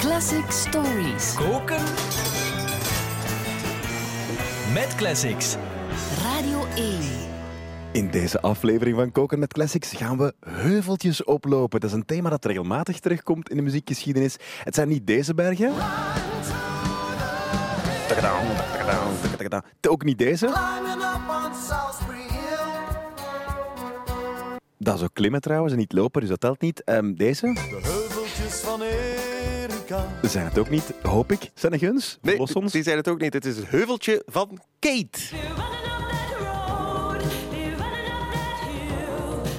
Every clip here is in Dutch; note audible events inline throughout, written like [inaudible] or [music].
Classic Stories. Koken met classics. Radio 1. In deze aflevering van Koken met Classics gaan we heuveltjes oplopen. Dat is een thema dat regelmatig terugkomt in de muziekgeschiedenis. Het zijn niet deze bergen. Ook niet deze. Dat is ook klimmen trouwens en niet lopen, dus dat telt niet. Ehm, deze De heuveltjes van Erika. zijn het ook niet, hoop ik. Zijn er guns? Nee, Los ons. die zijn het ook niet. Het is het heuveltje van Kate.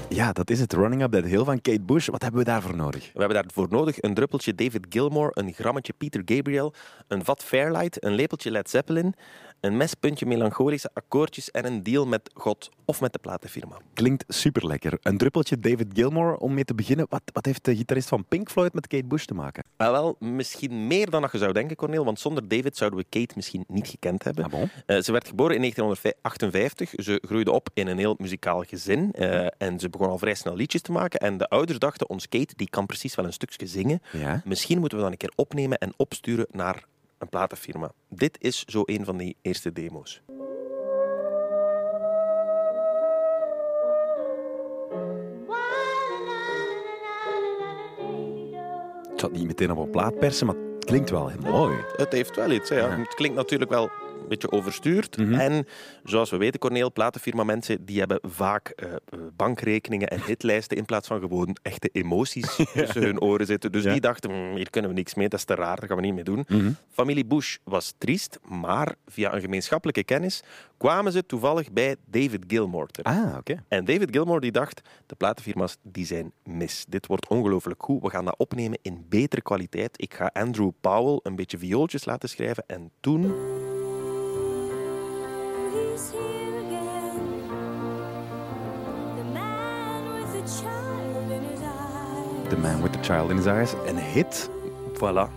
Ja, dat is het. Running Up That Hill van Kate Bush. Wat hebben we daarvoor nodig? We hebben daarvoor nodig een druppeltje David Gilmour, een grammetje Peter Gabriel, een vat Fairlight, een lepeltje Led Zeppelin, een mespuntje melancholische akkoordjes en een deal met God of met de platenfirma. Klinkt super lekker. Een druppeltje David Gilmour om mee te beginnen. Wat, wat heeft de gitarist van Pink Floyd met Kate Bush te maken? Ah, wel, misschien meer dan dat je zou denken, Cornel, want zonder David zouden we Kate misschien niet gekend hebben. Ah, bon? Eh, ze werd geboren in 1958. Ze groeide op in een heel muzikaal gezin eh, en ze begon al vrij snel liedjes te maken. En de ouders dachten, ons Kate die kan precies wel een stukje zingen. Ja. Misschien moeten we dan een keer opnemen en opsturen naar een platenfirma. Dit is zo een van die eerste demo's. Ik zal het niet meteen op een plaat persen, maar het klinkt wel heel mooi. Het heeft wel iets. Hè, ja. Ja. Het klinkt natuurlijk wel beetje overstuurd. Mhm. En zoals we weten, Corneel, platenfirma mensen die hebben vaak eh, bankrekeningen en hitlijsten in plaats van gewoon echte emoties [laughs] tussen hun oren zitten. Dus Ja. die dachten, "Hmm, hier kunnen we niks mee, dat is te raar, daar gaan we niet mee doen. Mhm. Familie Bush was triest, maar via een gemeenschappelijke kennis kwamen ze toevallig bij David Gilmour terecht. Ah, oké. En David Gilmour die dacht, de platenfirma's die zijn mis. Dit wordt ongelooflijk goed. We gaan dat opnemen in betere kwaliteit. Ik ga Andrew Powell een beetje viooltjes laten schrijven. En toen... He's here again. The man with the child in his eyes. The Man with the Child in His Eyes. Een hit. Voilà.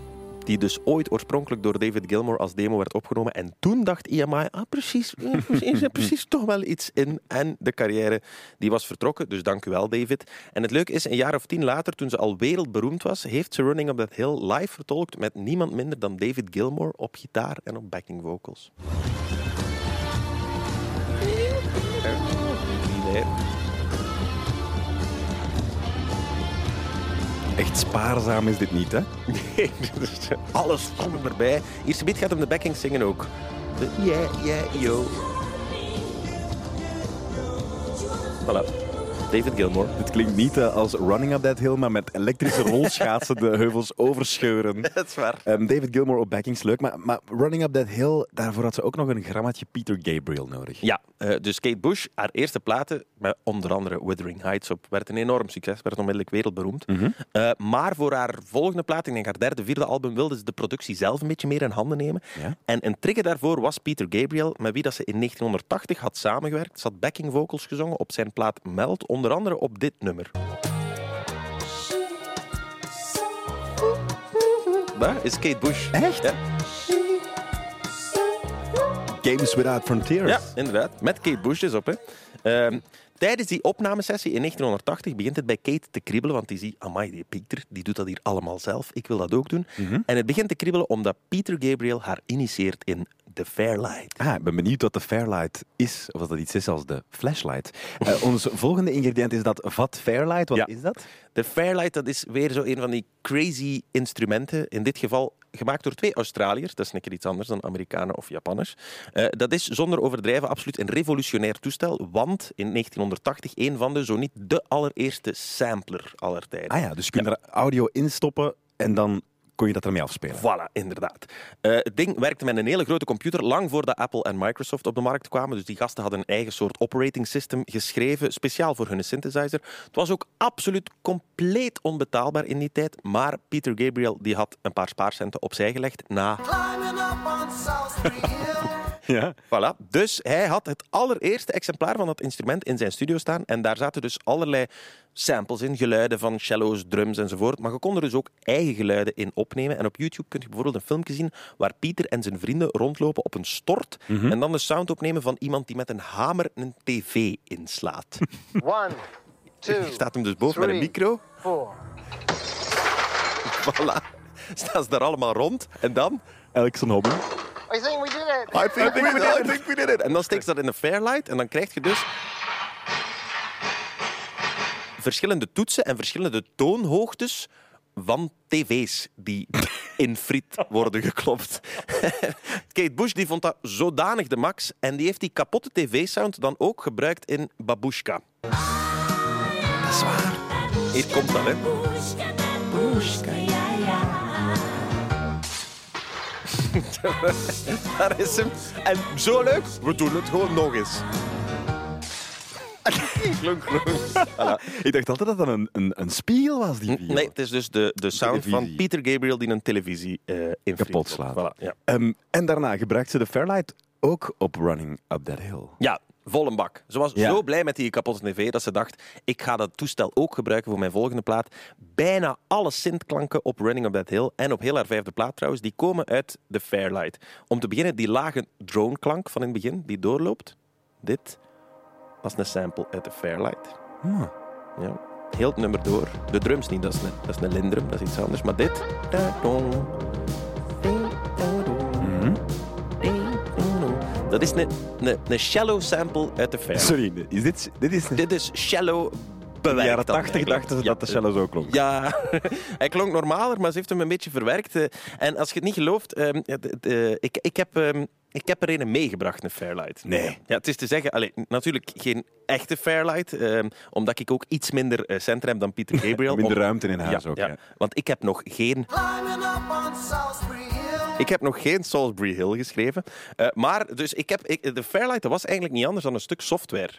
Die dus ooit oorspronkelijk door David Gilmour als demo werd opgenomen. En toen dacht EMI, ah, precies, precies, er [laughs] precies toch wel iets in. En de carrière die was vertrokken. Dus dank u wel, David. En het leuke is, een jaar of tien later, toen ze al wereldberoemd was, heeft ze Running Up That Hill live vertolkt met niemand minder dan David Gilmour op gitaar en op backing vocals. Echt spaarzaam is dit niet, hè? [laughs] Nee, dus alles stond erbij. Eerste beat gaat hem de backing zingen ook. Yeah, yeah, yo. Voilà. David Gilmour. Het klinkt niet eh, als Running Up That Hill, maar met elektrische rolschaatsen de heuvels overscheuren. [laughs] Dat is waar. Ehm, David Gilmour op backings, leuk. Maar, maar Running Up That Hill, daarvoor had ze ook nog een grammetje Peter Gabriel nodig. Ja, eh, dus Kate Bush, haar eerste platen, met onder andere Wuthering Heights op, werd een enorm succes, werd onmiddellijk wereldberoemd. Eh, maar voor haar volgende plaat, ik denk haar derde, vierde album, wilde ze de productie zelf een beetje meer in handen nemen. Ja. En een trigger daarvoor was Peter Gabriel, met wie dat ze in 1980 had samengewerkt. Ze had backing vocals gezongen op zijn plaat Melt, onder andere op dit nummer. Dat is Kate Bush. Echt? Ja. Games Without Frontiers. Ja, inderdaad. Met Kate Bush dus op. Hè. Ehm, tijdens die opnamesessie in 1980 begint het bij Kate te kriebelen, want die ziet, amai, die Pieter, die doet dat hier allemaal zelf. Ik wil dat ook doen. En het begint te kriebelen omdat Peter Gabriel haar initieert in The Fairlight. Ah, ik ben benieuwd wat de Fairlight is, of dat iets is als de flashlight. Eh, [laughs] ons volgende ingrediënt is dat vat Fairlight. Wat Ja. is dat? De Fairlight, dat is weer zo een van die crazy instrumenten. In dit geval gemaakt door twee Australiërs. Dat is een keer iets anders dan Amerikanen of Japanners. Eh, dat is zonder overdrijven absoluut een revolutionair toestel. Want in 1980 een van de, zo niet de allereerste sampler aller tijden. Ah ja, dus je kunt er audio in stoppen en dan kon je dat ermee afspelen. Voilà, inderdaad. Eh, het ding werkte met een hele grote computer lang voordat Apple en Microsoft op de markt kwamen. Dus die gasten hadden een eigen soort operating system geschreven, speciaal voor hun synthesizer. Het was ook absoluut compleet onbetaalbaar in die tijd. Maar Peter Gabriel die had een paar spaarcenten opzij gelegd na... Ja. Voilà. Dus hij had het allereerste exemplaar van dat instrument in zijn studio staan. En daar zaten dus allerlei samples in, geluiden van cello's, drums enzovoort. Maar je kon er dus ook eigen geluiden in opnemen. En op YouTube kun je bijvoorbeeld een filmpje zien waar Pieter en zijn vrienden rondlopen op een stort. En dan de sound opnemen van iemand die met een hamer een tv inslaat. [laughs] One, two, [laughs] Hier staat hem dus boven met een micro. four. [laughs] Voilà. staan ze daar allemaal rond. En dan... Elk zijn hobby. I think we did it. I think, we, did it. I think we did it. En dan steek ze dat in een Fairlight en dan krijg je dus verschillende toetsen en verschillende toonhoogtes van tv's die in friet worden geklopt. [laughs] Kate Bush die vond dat zodanig de max en die heeft die kapotte tv-sound dan ook gebruikt in Babushka. Dat is waar. Hier komt dat, hè. [laughs] Daar is hem. En zo leuk, we doen het gewoon nog eens. [laughs] Klonk. Voilà. Ik dacht altijd dat dat een, een, een spiegel was, die video. Nee, het is dus de, de sound van. Peter Gabriel die een televisie in Kapot slaat. Voilà, ja. Ehm, en daarna gebruikt ze de Fairlight ook op Running Up That Hill. ja, vol een bak. Ze was Ja. zo blij met die kapotte tv dat ze dacht, ik ga dat toestel ook gebruiken voor mijn volgende plaat. Bijna alle synthklanken op Running Up That Hill en op heel haar vijfde plaat trouwens, die komen uit de Fairlight. Om te beginnen, die lage droneklank van in het begin, die doorloopt. Dit was een sample uit de Fairlight. Ah. Ja. Heel het nummer door. De drums niet, dat is een, dat is een lindrum, dat is iets anders. Maar dit... Dat is een, een, een shallow sample uit de Fairlight. Sorry, is dit, dit is Dit is shallow in de jaren dan 80 eigenlijk. dachten ze Ja, dat de cello zo klonk. Ja, [laughs] hij klonk normaler, maar ze heeft hem een beetje verwerkt. eh. En als je het niet gelooft, ehm, ja, de- de- ik, ik, heb, ehm, ik heb er een meegebracht, een Fairlight. Nee. Ja, het is te zeggen, allee, natuurlijk geen echte Fairlight, ehm, omdat ik ook iets minder eh, centen heb dan Pieter [laughs] Gabriel. Minder Om- ruimte in huis ja, ook. ja. ja. Want ik heb nog geen Ik heb nog geen Salisbury Hill geschreven. Eh, maar dus ik heb, de Fairlight dat was eigenlijk niet anders dan een stuk software.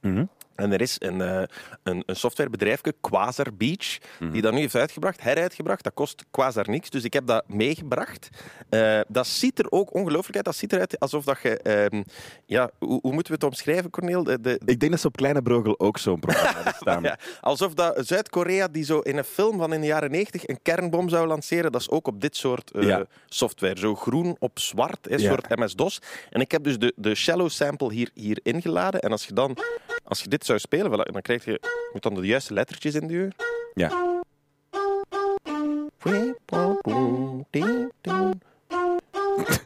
Mhm. En er is een, eh, een, een softwarebedrijfje, Quasar Beach, Mhm. die dat nu heeft uitgebracht, heruitgebracht. Dat kost Quasar niks, dus ik heb dat meegebracht. Eh, dat ziet er ook ongelooflijk uit. Dat ziet eruit alsof dat je... ehm, ja, hoe, hoe moeten we het omschrijven, Corneel? De, de, Ik denk dat ze op Kleine Brogel ook zo'n programma [laughs] staan. ja, alsof dat Zuid-Korea die zo in een film van in de jaren 90 een kernbom zou lanceren, dat is ook op dit soort eh, Ja. software. Zo groen op zwart, een Ja. soort MS-DOS. En ik heb dus de, de shallow sample hier, hier ingeladen. En als je dan, als je dit zou spelen, dan krijg je, moet dan de juiste lettertjes induwen. Ja.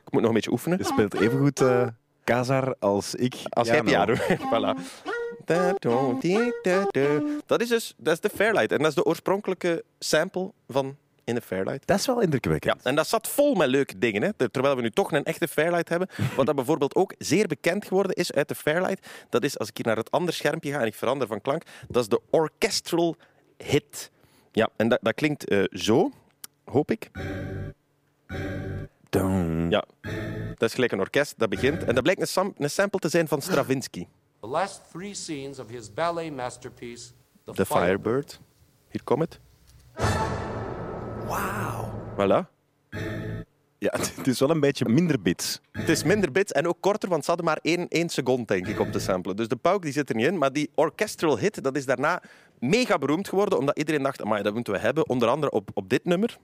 Ik moet nog een beetje oefenen. Je speelt evengoed eh Kazar als ik. Als jij piano. [laughs] voilà. Dat is dus dat is de Fairlight. En dat is de oorspronkelijke sample van in de Fairlight. Dat is wel indrukwekkend. Ja, en dat zat vol met leuke dingen. Hè. Terwijl we nu toch een echte Fairlight hebben. Wat dat bijvoorbeeld ook zeer bekend geworden is uit de Fairlight. Dat is, als ik hier naar het andere schermpje ga en ik verander van klank, dat is de orchestral hit. Ja, en dat, dat klinkt eh, zo, hoop ik. Ja, dat is gelijk een orkest dat begint. En dat blijkt een, sam- een sample te zijn van Stravinsky. The last three scenes of his ballet masterpiece, The, De Firebird. Hier komt het. Wauw. Voilà. Ja, [laughs] het is wel een beetje minder bits. Het is minder bits en ook korter, want ze hadden maar één, één seconde, denk ik, om te samplen. Dus de pauk die zit er niet in. Maar die orchestral hit, dat is daarna mega beroemd geworden, omdat iedereen dacht, amai, dat moeten we hebben. Onder andere op, op dit nummer.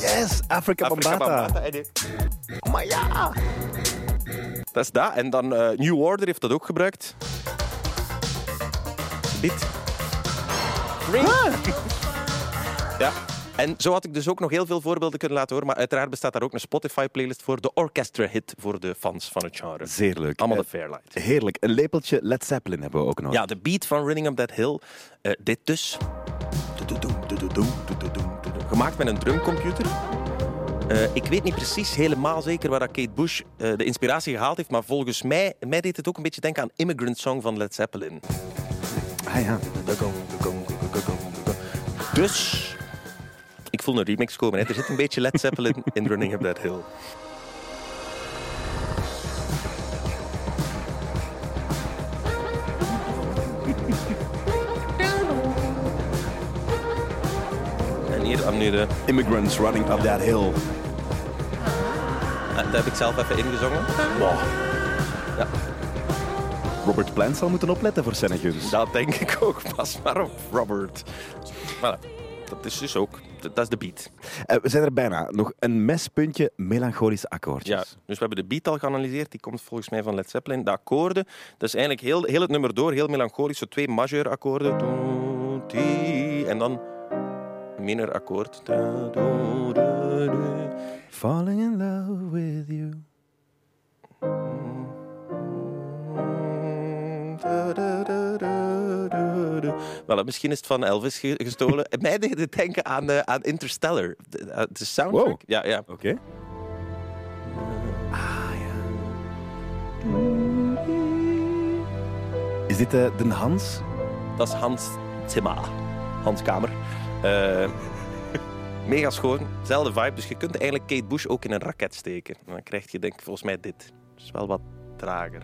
Yes, Africa Afrika Bambata. Die- Maar ja! Dat is dat. En dan eh, New Order heeft dat ook gebruikt. Dit. [laughs] Ja. En zo had ik dus ook nog heel veel voorbeelden kunnen laten horen. Maar uiteraard bestaat daar ook een Spotify-playlist voor. De orchestra hit voor de fans van het genre. Zeer leuk. Allemaal de Eh, Fairlight. Heerlijk. Een lepeltje Led Zeppelin hebben we ook nog. Ja, de beat van Running Up That Hill. eh, dit dus. Gemaakt met een drumcomputer. Ik weet niet precies helemaal zeker waar dat Kate Bush de inspiratie gehaald heeft, maar volgens mij, mij deed het ook een beetje denken aan Immigrant Song van Led Zeppelin. Ah, ja. Dus, ik voel een remix komen. Hè. Er zit een beetje Led Zeppelin in Running Up That Hill. En hier dan nu de... Immigrants running up that hill. eh, Dat heb ik zelf even ingezongen. Ja, Robert Plant zal moeten opletten voor Seneguns. dat denk ik ook. Pas maar op, Robert. Voilà. Dat is dus ook... Dat is de beat. Eh, we zijn er bijna. Nog een mespuntje melancholische akkoordjes. Ja, dus we hebben de beat al geanalyseerd. Die komt volgens mij van Led Zeppelin. De akkoorden, dat is eigenlijk heel, heel het nummer door, heel melancholisch. Zo twee majeur akkoorden. En dan minor akkoord. Da, do, da, do. Falling in love with you. Wel, misschien is het van Elvis ge- gestolen. [laughs] Mij deed het denken aan, eh, aan Interstellar. De, eh, de soundtrack. Wow. Ja, ja. Oké. Ah, ja. Is dit eh, de Hans? Dat is Hans Zimmer. Hans Kamer. [laughs] Mega schoon. Zelfde vibe. Dus je kunt eigenlijk Kate Bush ook in een raket steken. En dan krijg je denk ik volgens mij dit. Het is wel wat trager.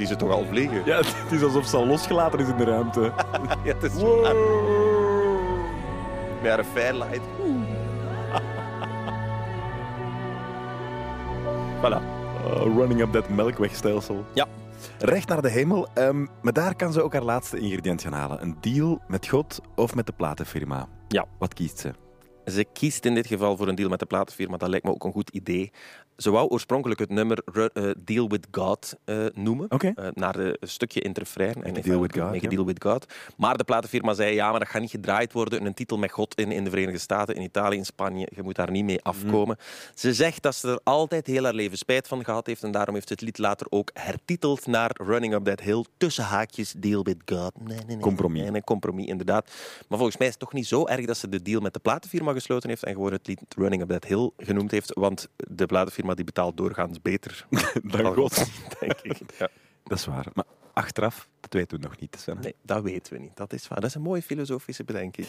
Ziet ze toch al vliegen? Ja, het is alsof ze al losgelaten is in de ruimte. [laughs] Ja, het is waar. Met haar fairlight. [laughs] Voilà. Oh, running up that melkwegstelsel. Ja. Recht naar de hemel. ehm, maar daar kan ze ook haar laatste ingrediënt gaan halen. Een deal met God of met de platenfirma. Ja. Wat kiest ze? Ze kiest in dit geval voor een deal met de platenfirma. Dat lijkt me ook een goed idee. Ze wou oorspronkelijk het nummer eh, Deal with God eh, noemen. Eh, naar een stukje in het refrein. En deal with God, deal with God. Maar de platenfirma zei, ja, maar dat gaat niet gedraaid worden. Een titel met God in, in de Verenigde Staten, in Italië, in Spanje. Je moet daar niet mee afkomen. Ze zegt dat ze er altijd heel haar leven spijt van gehad heeft. En daarom heeft ze het lied later ook hertiteld naar Running Up That Hill. Tussen haakjes, Deal with God. Nee, nee, nee. Compromis. Nee, nee, compromis, inderdaad. Maar volgens mij is het toch niet zo erg dat ze de deal met de platenfirma gesloten heeft en gewoon het lied Running Up That Hill genoemd heeft. Want de platenfirma die betaalt doorgaans beter [laughs] Dan dan God. [laughs] denk ik. Ja. Dat is waar. Maar achteraf, dat weten we nog niet. Sanne. Nee, dat weten we niet. Dat is waar. Dat is een mooie filosofische bedenking.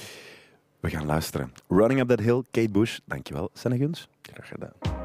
We gaan luisteren. Running up that hill, Kate Bush. Dankjewel, Sanne Guns. Graag gedaan.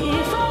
一双